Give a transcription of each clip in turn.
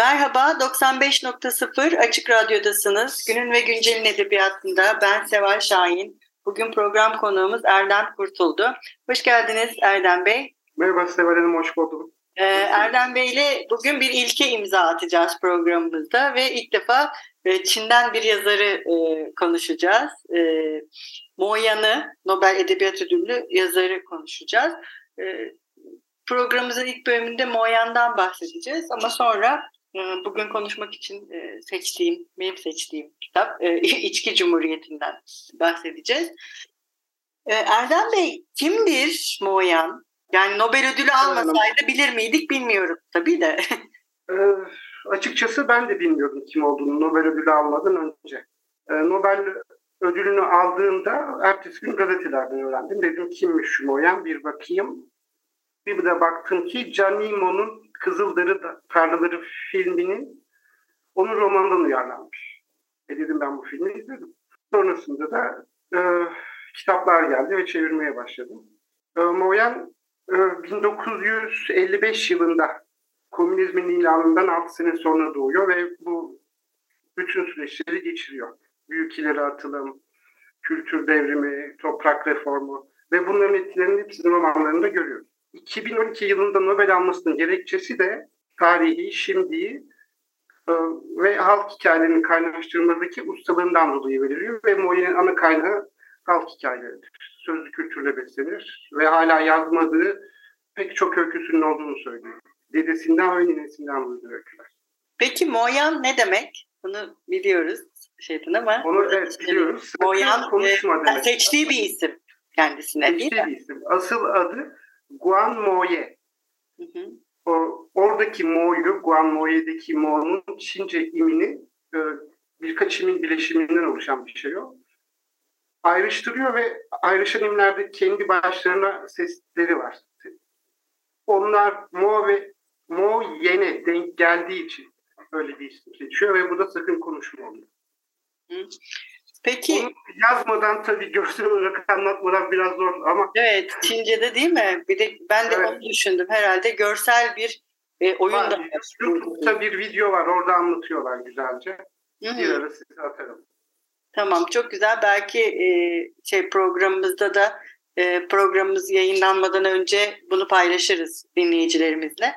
Merhaba, 95.0 Açık Radyo'dasınız. Günün ve Güncel'in edebiyatında ben Seval Şahin. Bugün program konuğumuz Erdem Kurtuldu. Hoş geldiniz Erdem Bey. Merhaba Seval Hanım, hoş buldum. Ee, Erdem Bey ile bugün bir ilke imza atacağız programımızda ve ilk defa e, Çin'den bir yazarı e, konuşacağız. E, Mo Yan'ı, Nobel Edebiyat Ödüllü yazarı konuşacağız. E, programımızın ilk bölümünde Mo Yan'dan bahsedeceğiz ama sonra bugün konuşmak için e, seçtiğim, benim seçtiğim kitap e, İçki Cumhuriyeti'nden bahsedeceğiz. E, Erdem Bey kimdir Mo Yan? Yani Nobel ödülü almasaydı bilir miydik bilmiyorum tabii de. Ee, açıkçası ben de bilmiyordum kim olduğunu Nobel ödülü almadan önce. Ee, Nobel ödülünü aldığında ertesi gün gazetelerden öğrendim. Dedim kimmiş Moyan bir bakayım. Bir de baktım ki Canimo'nun Kızıldarı Tarlaları filminin onun romanından uyarlanmış. E dedim ben bu filmi izledim. Sonrasında da e, kitaplar geldi ve çevirmeye başladım. E, Moyan 1955 yılında komünizmin ilanından 6 sene sonra doğuyor ve bu bütün süreçleri geçiriyor. Büyük ileri atılım, kültür devrimi, toprak reformu ve bunların etkilerini hepsini romanlarında görüyoruz. 2012 yılında Nobel almasının gerekçesi de tarihi, şimdiyi e, ve halk hikayelerini kaynaştırmadaki ustalığından dolayı veriliyor ve Moyen'in ana kaynağı halk hikayeleridir. Sözlü kültürle beslenir ve hala yazmadığı pek çok öyküsünün olduğunu söylüyor. Dedesinden ve ninesinden duyduğu öyküler. Peki Moyan ne demek? Bunu biliyoruz şeyden ama. Onu evet biliyoruz. Moyan konuşma e, demek. seçtiği bir isim kendisine Seçtiği değil mi? bir isim. Asıl adı Guan Moye. Hı hı. O, oradaki Mo'yu, Guan Moye'deki Mo'nun Çince imini e, birkaç imin bileşiminden oluşan bir şey o. Ayrıştırıyor ve ayrışan imlerde kendi başlarına sesleri var. Onlar Mo ve Mo Yen'e denk geldiği için öyle bir isim seçiyor ve bu da sakın konuşma oluyor. Peki Onu yazmadan tabii görsel olarak anlatmadan biraz zor ama evet Çince'de değil mi? Bir de ben de Evet. onu düşündüm herhalde görsel bir e, oyun da. YouTube'da bir video var orada anlatıyorlar güzelce. Hı hı. Bir ara size atarım. Tamam çok güzel. Belki e, şey programımızda da e, programımız yayınlanmadan önce bunu paylaşırız dinleyicilerimizle.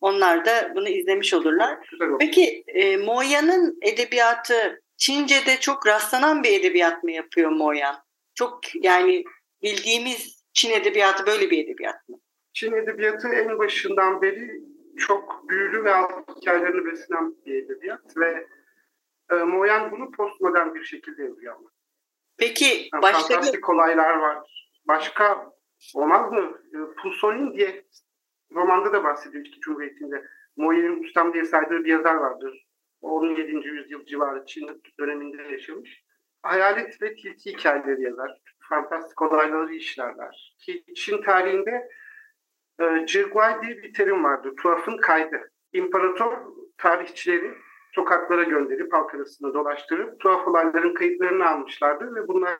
Onlar da bunu izlemiş olurlar. Peki e, Moyan'ın edebiyatı Çince'de çok rastlanan bir edebiyat mı yapıyor Moyan? Çok yani bildiğimiz Çin edebiyatı böyle bir edebiyat mı? Çin edebiyatı en başından beri çok büyülü ve alt hikayelerini beslenen bir edebiyat ve e, Moyan bunu postmodern bir şekilde yazıyor ama. Peki Yani başka bir fantastik olaylar var. Başka olmaz mı? E, Pusonin diye romanda da bahsediyor İçki Cumhuriyeti'nde. Moyen'in ustam diye saydığı bir yazar vardır. 17. yüzyıl civarı Çin döneminde yaşamış. Hayalet ve tilki hikayeleri yazar. Fantastik olayları işlerler. Ki Çin tarihinde e, Zhiguai diye bir terim vardır. Tuhafın kaydı. İmparator tarihçileri sokaklara gönderip halk arasında dolaştırıp tuhaf olayların kayıtlarını almışlardı ve bunlar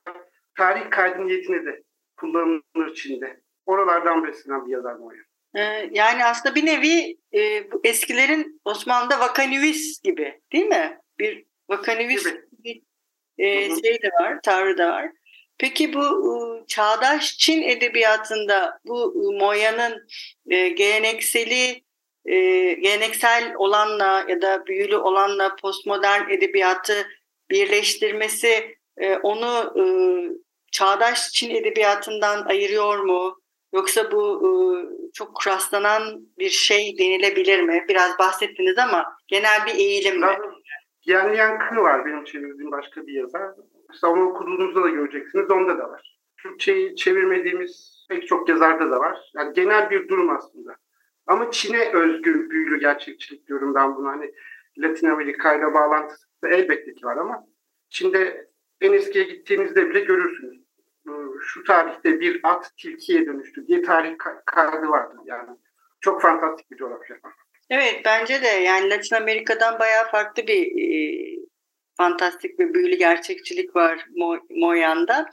tarih kaydı niyetine de kullanılır Çin'de. Oralardan beslenen bir yazar Moya. Ee, yani aslında bir nevi e, bu eskilerin Osmanlı'da vakanüvis gibi değil mi? Bir vakanüvis Gibi. e, şey de var, tavrı da var. Peki bu e, çağdaş Çin edebiyatında bu e, Moya'nın e, gelenekseli e, geleneksel olanla ya da büyülü olanla postmodern edebiyatı birleştirmesi e, onu e, çağdaş Çin edebiyatından ayırıyor mu? Yoksa bu e, çok rastlanan bir şey denilebilir mi? Biraz bahsettiniz ama genel bir eğilim mi? Yan Yankı var benim çevirdiğim başka bir yazar. Mesela onu okuduğunuzda da göreceksiniz. Onda da var. Türkçe'yi çevirmediğimiz pek çok yazarda da var. Yani genel bir durum aslında. Ama Çin'e özgü büyülü gerçekçilik diyorum ben buna. Hani Latin Amerika ile bağlantısı elbette ki var ama Çin'de en eskiye gittiğinizde bile görürsünüz. Şu tarihte bir at tilkiye dönüştü diye tarih kaydı vardır yani. Çok fantastik bir coğrafya. Evet bence de yani Latin Amerika'dan bayağı farklı bir e, fantastik ve büyülü gerçekçilik var Mo Moyan'da.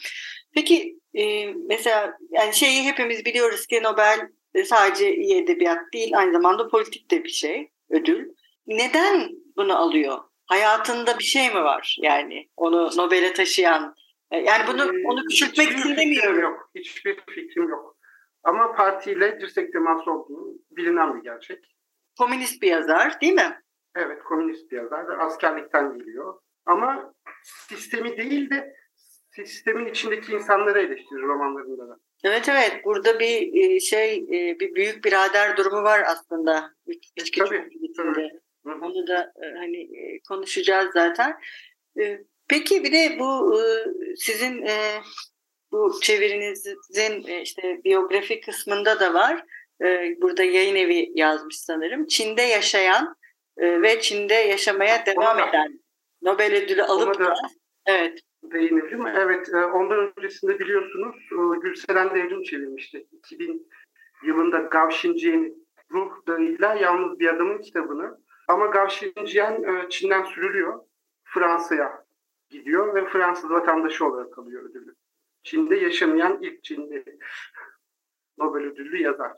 Peki e, mesela yani şeyi hepimiz biliyoruz ki Nobel sadece iyi edebiyat değil aynı zamanda politik de bir şey ödül. Neden bunu alıyor? Hayatında bir şey mi var yani onu Nobel'e taşıyan? E, yani bunu ee, onu küçültmek için demiyorum. Yok, hiçbir fikrim yok. Ama partiyle dirsek teması olduğu bilinen bir gerçek. Komünist bir yazar değil mi? Evet, komünist bir yazar ve askerlikten geliyor. Ama sistemi değil de sistemin içindeki insanları eleştirir romanlarında da. Evet evet burada bir e, şey e, bir büyük birader durumu var aslında. İçki tabii, tabii. Onu da hani konuşacağız zaten. Peki bir de bu sizin bu çevirinizin işte biyografi kısmında da var. Burada yayın evi yazmış sanırım. Çin'de yaşayan ve Çin'de yaşamaya devam eden Nobel ödülü alıp da, evet değinelim. Evet, e, ondan öncesinde biliyorsunuz e, Gülseren Devrim çevirmişti. 2000 yılında Gavşin Ruh Dağı'yla Yalnız Bir Adamın kitabını. Ama e, Çin'den sürülüyor. Fransa'ya gidiyor ve Fransız vatandaşı olarak alıyor ödülü. Çin'de yaşamayan ilk Çinli Nobel ödüllü yazar.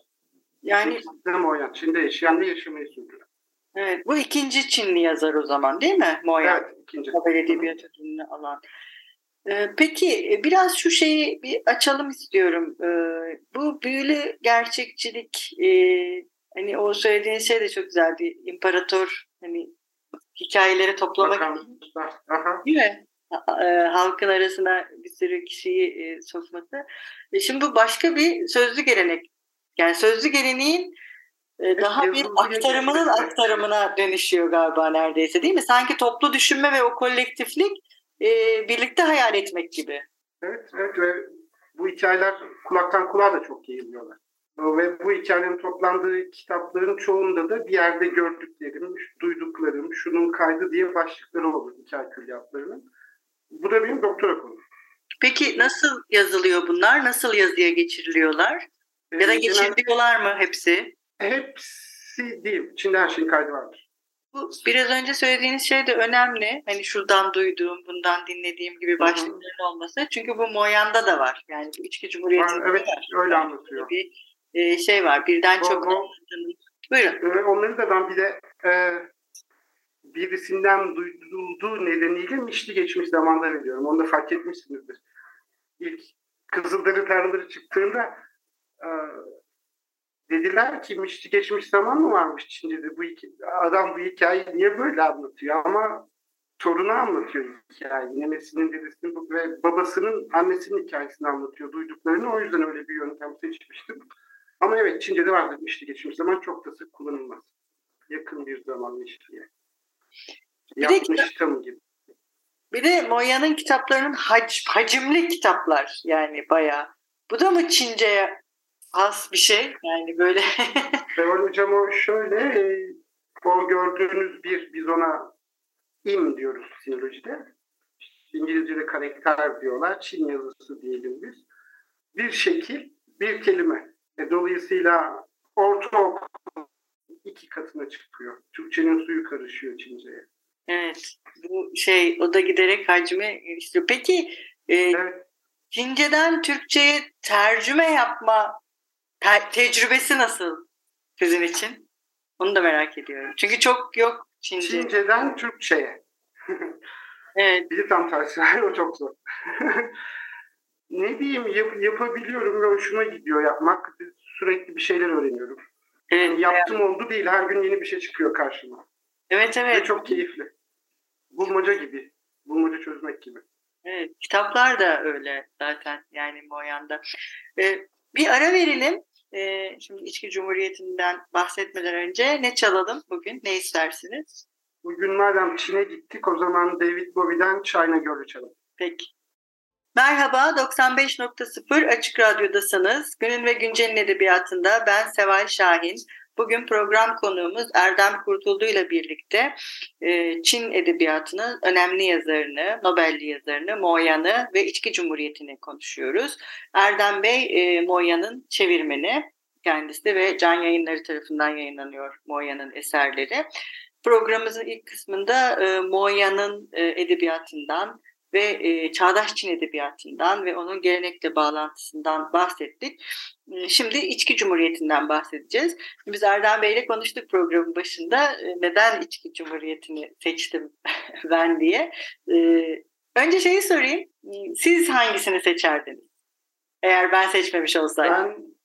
Yani Moyan, Çin'de yaşayan ve yaşamayı sürdüren. Evet, bu ikinci Çinli yazar o zaman değil mi Moyan? Evet, ikinci. Nobel Edebiyat Ödülünü alan. Ee, peki e, biraz şu şeyi bir açalım istiyorum. Ee, bu büyülü gerçekçilik e, hani o söylediğin şey de çok güzeldi. İmparator hani hikayeleri toplamak. Değil mi? E, halkın arasına bir sürü kişiyi sokması. Şimdi bu başka bir sözlü gelenek. Yani sözlü geleneğin daha bir aktarımının aktarımına dönüşüyor galiba neredeyse değil mi? Sanki toplu düşünme ve o kolektiflik e, birlikte hayal etmek gibi. Evet, evet ve bu hikayeler kulaktan kulağa da çok yayılıyorlar. Ve bu hikayelerin toplandığı kitapların çoğunda da bir yerde gördüklerim, duyduklarım, şunun kaydı diye başlıkları olur hikaye külliyatlarının. Bu da benim doktora konum. Peki nasıl yazılıyor bunlar? Nasıl yazıya geçiriliyorlar? Ya da ee, geçiriliyorlar mı hepsi? Hepsi değil. İçinde her şeyin kaydı vardır. Bu biraz önce söylediğiniz şey de önemli. Hani şuradan duyduğum, bundan dinlediğim gibi başlıkların olması. Çünkü bu Moyan'da da var. Yani bu içki cumhuriyetinde evet, var. öyle anlatıyor. Bir e, şey var. Birden o, çok o, Buyurun. onları da ben bir de e, birisinden duyduğu nedeniyle mişli geçmiş zamanda veriyorum. Onu da fark etmişsinizdir. İlk Kızılderili tarlaları çıktığında e, dediler ki mişti geçmiş zaman mı varmış Çince'de bu adam bu hikayeyi niye böyle anlatıyor ama torunu anlatıyor hikayeyi. Nemesinin dedesinin ve babasının annesinin hikayesini anlatıyor duyduklarını. O yüzden öyle bir yöntem seçmiştim. Ama evet Çince'de vardır mişti geçmiş zaman çok da sık kullanılmaz. Yakın bir zaman miştiye. Yapmıştım gibi. Bir de Moya'nın kitaplarının hac, hacimli kitaplar yani bayağı. Bu da mı Çince'ye az bir şey. Yani böyle. Seval Hocam o şöyle e, o gördüğünüz bir biz ona im diyoruz sinolojide. İngilizce'de karakter diyorlar. Çin yazısı diyelim biz. Bir şekil, bir kelime. E, dolayısıyla orta iki katına çıkıyor. Türkçenin suyu karışıyor Çince'ye. Evet. Bu şey o da giderek hacmi geliştiriyor. Peki e, evet. Çince'den Türkçe'ye tercüme yapma Te- tecrübesi nasıl sizin için? Onu da merak ediyorum. Çünkü çok yok Çince. Çince'den Türkçe'ye. evet. Bir tam tersi. o çok zor. ne diyeyim yap, yapabiliyorum ve hoşuma gidiyor yapmak. Sürekli bir şeyler öğreniyorum. Evet, yani yaptım evet. oldu değil. Her gün yeni bir şey çıkıyor karşıma. Evet evet. Ve çok keyifli. Bulmaca gibi. Bulmaca çözmek gibi. Evet, kitaplar da öyle zaten yani Moyan'da. Ee, bir ara verelim. Ee, şimdi İçki Cumhuriyeti'nden bahsetmeden önce ne çalalım bugün? Ne istersiniz? Bugün madem Çin'e gittik o zaman David Bowie'den China Girl'ü çalalım. Peki. Merhaba, 95.0 Açık Radyo'dasınız. Günün ve Güncel'in edebiyatında ben Seval Şahin. Bugün program konuğumuz Erdem Kurtuldu ile birlikte e, Çin edebiyatının önemli yazarını, Nobel'li yazarını, Moyan'ı ve İçki Cumhuriyeti'ni konuşuyoruz. Erdem Bey e, Moyan'ın çevirmeni kendisi ve Can Yayınları tarafından yayınlanıyor Moyan'ın eserleri. Programımızın ilk kısmında e, Moyan'ın edebiyatından, ve e, çağdaş Çin edebiyatından ve onun gelenekle bağlantısından bahsettik. Şimdi İçki Cumhuriyeti'nden bahsedeceğiz. Biz Erdem Bey'le konuştuk programın başında neden İçki Cumhuriyeti'ni seçtim ben diye. Önce şeyi sorayım, siz hangisini seçerdiniz? Eğer ben seçmemiş olsaydım.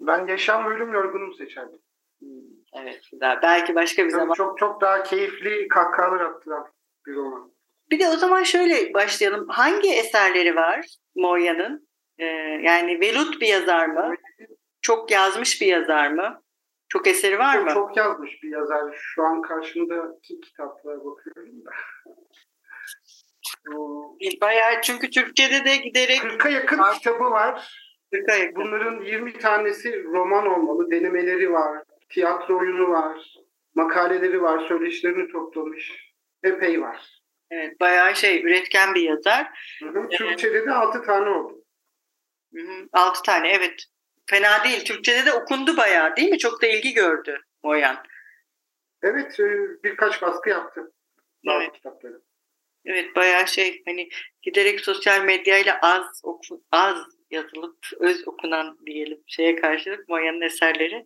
Ben, ben yaşam ve ölüm yorgunum seçerdim. Hmm, evet, güzel. Belki başka bir Tabii zaman. Çok çok daha keyifli kahkahalar attıran bir roman. Bir de o zaman şöyle başlayalım. Hangi eserleri var Moya'nın? Ee, yani velut bir yazar mı? Çok yazmış bir yazar mı? Çok eseri var çok, mı? Çok yazmış bir yazar. Şu an karşımdaki kitaplara bakıyorum da. Bayağı çünkü Türkçe'de de giderek... 40'a yakın var. kitabı var. 40'a yakın. Bunların 20 tanesi roman olmalı. Denemeleri var. Tiyatro oyunu var. Makaleleri var. Söyleşilerini toplamış. Epey var. Evet, bayağı şey üretken bir yazar. Hı hı. Türkçe'de de altı tane oldu. Hı hı, altı tane evet. Fena değil. Türkçe'de de okundu bayağı değil mi? Çok da ilgi gördü Moyan. Evet e, birkaç baskı yaptı. Evet. kitapları. Evet bayağı şey hani giderek sosyal medyayla az oku, az yazılıp öz okunan diyelim şeye karşılık Moyan'ın eserleri.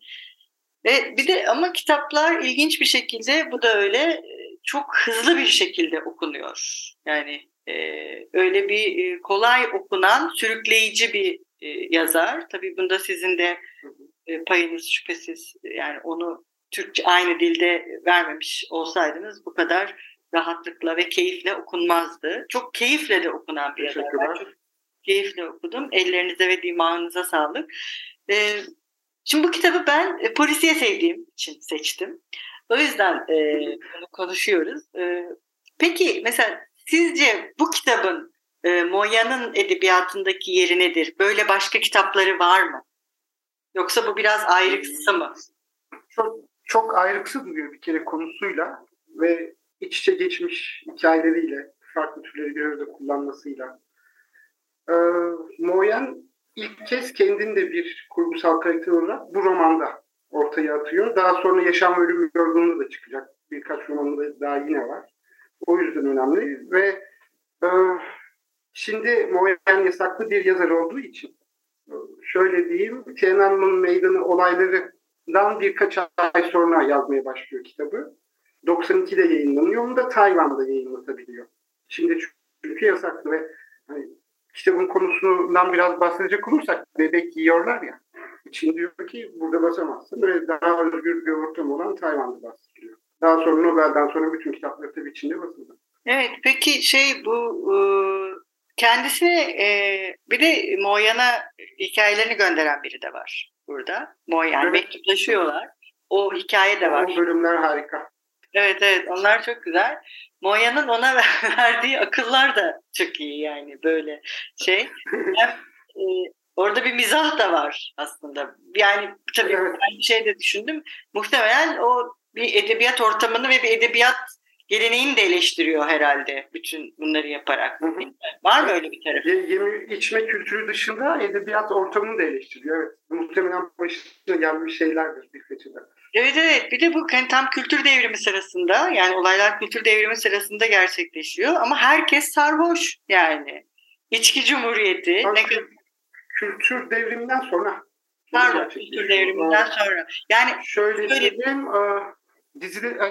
Ve bir de ama kitaplar ilginç bir şekilde bu da öyle çok hızlı bir şekilde okunuyor. Yani e, öyle bir e, kolay okunan, sürükleyici bir e, yazar. Tabii bunda sizin de e, payınız şüphesiz. Yani onu Türkçe aynı dilde vermemiş olsaydınız bu kadar rahatlıkla ve keyifle okunmazdı. Çok keyifle de okunan bir yazar. Ben çok keyifle okudum. Ellerinize ve dimağınıza sağlık. E, şimdi bu kitabı ben e, polisiye sevdiğim için seçtim. O yüzden e, bunu konuşuyoruz. E, peki mesela sizce bu kitabın e, Moya'nın edebiyatındaki yeri nedir? Böyle başka kitapları var mı? Yoksa bu biraz ayrıksı mı? Çok, çok ayrıksı duruyor bir kere konusuyla ve iç içe geçmiş hikayeleriyle, farklı türleri bir arada kullanmasıyla. Ee, Moyan ilk kez kendini de bir kurgusal karakter olarak bu romanda ortaya atıyor. Daha sonra Yaşam Ölüm Yorgunluğu da çıkacak. Birkaç romanı daha yine var. O yüzden önemli ve e, şimdi Moyen yasaklı bir yazar olduğu için şöyle diyeyim Tiananmen Meydanı olaylarından birkaç ay sonra yazmaya başlıyor kitabı. 92'de yayınlanıyor. Onu da Tayvan'da yayınlatabiliyor. Şimdi çünkü yasaklı ve hani, kitabın konusundan biraz bahsedecek olursak bebek yiyorlar ya için diyor ki burada basamazsın. Böyle daha özgür bir ortam olan Tayvan'da bahsediliyor. Daha sonra Nobel'den sonra bütün kitapları tabii içinde basıldı. Evet peki şey bu e, kendisi e, bir de Moyan'a hikayelerini gönderen biri de var burada. Moyan evet. mektuplaşıyorlar. O hikaye de var. O bölümler harika. Evet evet onlar çok güzel. Moya'nın ona verdiği akıllar da çok iyi yani böyle şey. Hem, e, Orada bir mizah da var aslında. Yani tabii evet. ben bir şey de düşündüm. Muhtemelen o bir edebiyat ortamını ve bir edebiyat geleneğini de eleştiriyor herhalde bütün bunları yaparak. Hı. Var mı öyle bir tarafı? Yemi içme kültürü dışında edebiyat ortamını da eleştiriyor. Evet. Muhtemelen başına gelmiş şeylerdir bir fethiler. Evet evet. Bir de bu hani tam kültür devrimi sırasında yani olaylar kültür devrimi sırasında gerçekleşiyor ama herkes sarhoş yani. İçki Cumhuriyeti. Ne kadar kültür devriminden sonra. Pardon, kültür devriminden sonra. Yani şöyle diyeyim, e, dizide, e,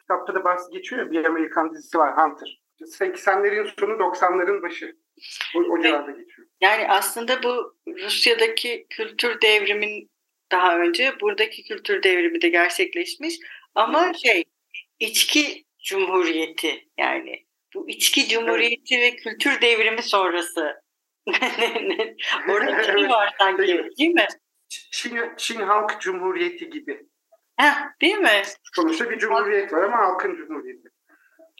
kitapta da bahsi geçiyor bir Amerikan dizisi var, Hunter. 80'lerin sonu, 90'ların başı. O, o civarda geçiyor. Yani aslında bu Rusya'daki kültür devrimin daha önce buradaki kültür devrimi de gerçekleşmiş. Ama evet. şey, içki cumhuriyeti yani bu içki cumhuriyeti evet. ve kültür devrimi sonrası Orada bir şey var sanki değil mi? Çin, Çin Halk Cumhuriyeti gibi. Heh, değil mi? Sonuçta bir cumhuriyet var ama halkın cumhuriyeti.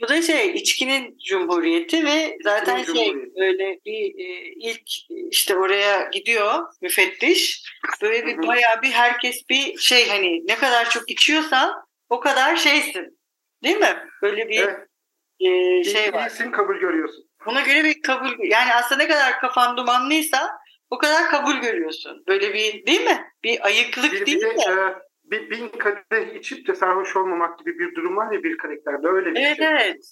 Bu da şey içkinin cumhuriyeti ve zaten İçkinin şey cumhuriyeti. öyle bir e, ilk işte oraya gidiyor müfettiş. Böyle bir bayağı bir herkes bir şey hani ne kadar çok içiyorsan o kadar şeysin. Değil mi? Böyle bir Evet. E, şey var. iyisin kabul görüyorsun. Buna göre bir kabul yani aslında ne kadar kafan dumanlıysa o kadar kabul görüyorsun. Böyle bir değil mi? Bir ayıklık Bir, bir değil de de. e, bir, bin kadeh içip de sarhoş olmamak gibi bir durum var ya bir karakterde öyle bir Evet şey. evet.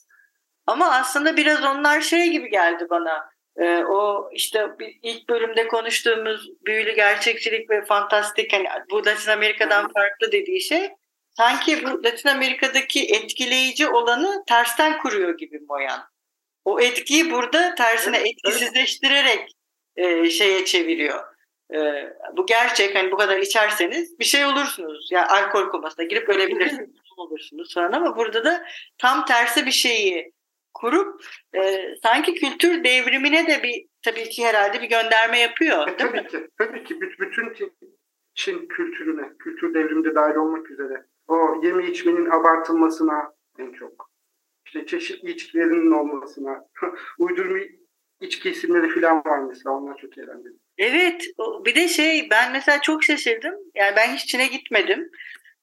Ama aslında biraz onlar şey gibi geldi bana. Ee, o işte bir- ilk bölümde konuştuğumuz büyülü gerçekçilik ve fantastik hani bu Latin Amerika'dan farklı dediği şey sanki bu Latin Amerika'daki etkileyici olanı tersten kuruyor gibi Moyan. O etkiyi burada tersine etkisizleştirerek e, şeye çeviriyor. E, bu gerçek hani bu kadar içerseniz bir şey olursunuz. Yani alkol komasına girip ölebilirsiniz olursunuz falan ama burada da tam tersi bir şeyi kurup e, sanki kültür devrimine de bir tabii ki herhalde bir gönderme yapıyor. E, mi? tabii ki. Tabii ki. Büt- Bütün Çin, Çin kültürüne, kültür devriminde dahil olmak üzere. O yeme içmenin abartılmasına en çok. İşte çeşitli içkilerinin olmasına. Uydurma içki isimleri falan var mesela. Onlar çok eğlenceli. Evet, bir de şey ben mesela çok şaşırdım. Yani ben hiç Çin'e gitmedim.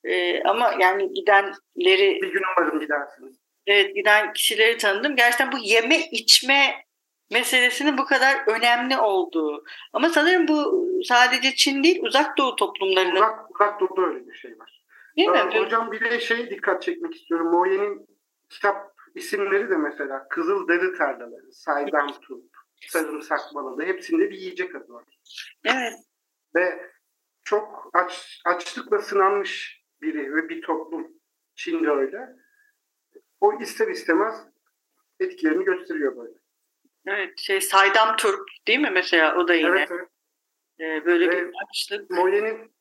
E, ama yani gidenleri Bir gün umarım gidersiniz. evet giden kişileri tanıdım. Gerçekten bu yeme içme meselesinin bu kadar önemli olduğu. Ama sanırım bu sadece Çin değil, uzak doğu toplumlarının Uzak, uzak doğuda öyle bir şey var. Değil mi? Aa, hocam bir de şey dikkat çekmek istiyorum. Moye'nin kitap isimleri de mesela Kızıl Deri Tarlaları, Saydam Turp, Sarımsak Baladı hepsinde bir yiyecek adı var. Evet. Ve çok aç, açlıkla sınanmış biri ve bir toplum. Çin'de öyle. O ister istemez etkilerini gösteriyor böyle. Evet, şey Saydam Turp değil mi mesela o da yine Evet, evet. Ee, böyle bir Evet. açlık. Moye'nin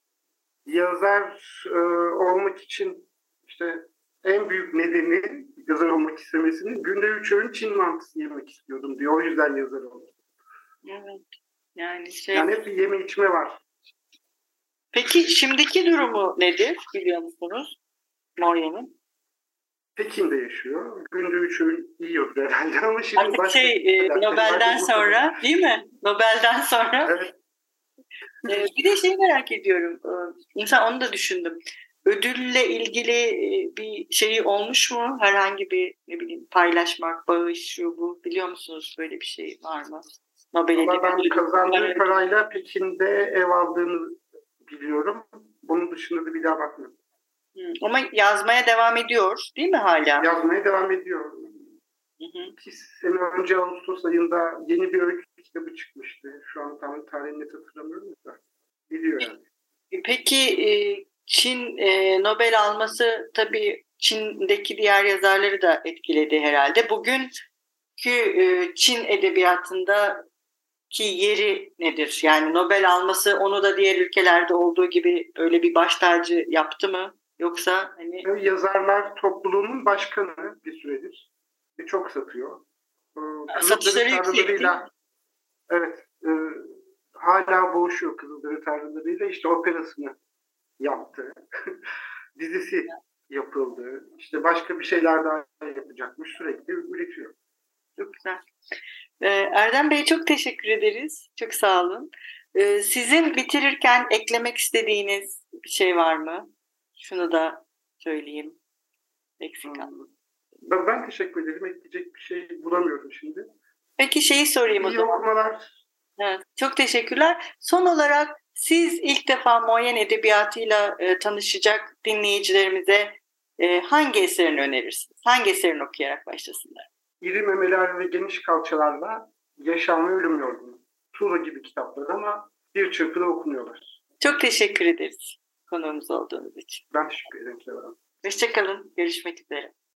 yazar e, olmak için işte en büyük nedeni yazar olmak istemesinin günde üç öğün Çin mantısı yemek istiyordum diyor. O yüzden yazar oldu. Evet. Yani şey. Yani hep bir yeme içme var. Peki şimdiki durumu nedir biliyor musunuz? Moya'nın. Pekin'de yaşıyor. Günde üç öğün yiyordur herhalde ama şimdi Artık başka- şey e, Nobel'den sonra değil mi? Nobel'den sonra. Evet. Ee, bir de şey merak ediyorum. Ee, İnsan onu da düşündüm. Ödülle ilgili e, bir şeyi olmuş mu? Herhangi bir ne bileyim paylaşmak, bağış, şu bu biliyor musunuz böyle bir şey var mı? Nobel Ama ben Edebiyat kazandığı Ödülü- parayla Pekin'de ev aldığını biliyorum. Bunun dışında da bir daha bakmıyorum. Hı, Ama yazmaya devam ediyor değil mi hala? Yazmaya devam ediyor. Hı hı. İki sene önce Ağustos ayında yeni bir öykü kitabı çıkmıştı. Şu an tam tarihini hatırlamıyorum da. Gidiyor yani. Peki e, Çin e, Nobel alması tabii Çin'deki diğer yazarları da etkiledi herhalde. Bugünkü e, Çin edebiyatında ki yeri nedir? Yani Nobel alması onu da diğer ülkelerde olduğu gibi öyle bir baş tacı yaptı mı? Yoksa hani Yazarlar topluluğunun başkanı bir süredir. Ve çok satıyor. Satışları Kızılderili yüksek tarlalarıyla- Evet. e, hala boğuşuyor Kızılderili tarlalarıyla. İşte operasını yaptı. Dizisi yapıldı. İşte başka bir şeyler daha yapacakmış. Sürekli üretiyor. Çok güzel. Ee, Erdem Bey çok teşekkür ederiz. Çok sağ olun. Ee, Sizin bitirirken eklemek istediğiniz bir şey var mı? Şunu da söyleyeyim. Eksik kaldı. Ben, ben teşekkür ederim. Ekleyecek bir şey bulamıyorum şimdi. Peki şeyi sorayım o zaman. okumalar. Evet, çok teşekkürler. Son olarak siz ilk defa Moyen Edebiyatı'yla e, tanışacak dinleyicilerimize e, hangi eserini önerirsiniz? Hangi eserini okuyarak başlasınlar? İri memeler ve geniş kalçalarla Yaşam ve Ölüm Yorgunu. Tuğla gibi kitaplar ama bir çırpıda okunuyorlar. Çok teşekkür ederiz konuğumuz olduğunuz için. Ben teşekkür ederim. Hoşçakalın. Görüşmek üzere.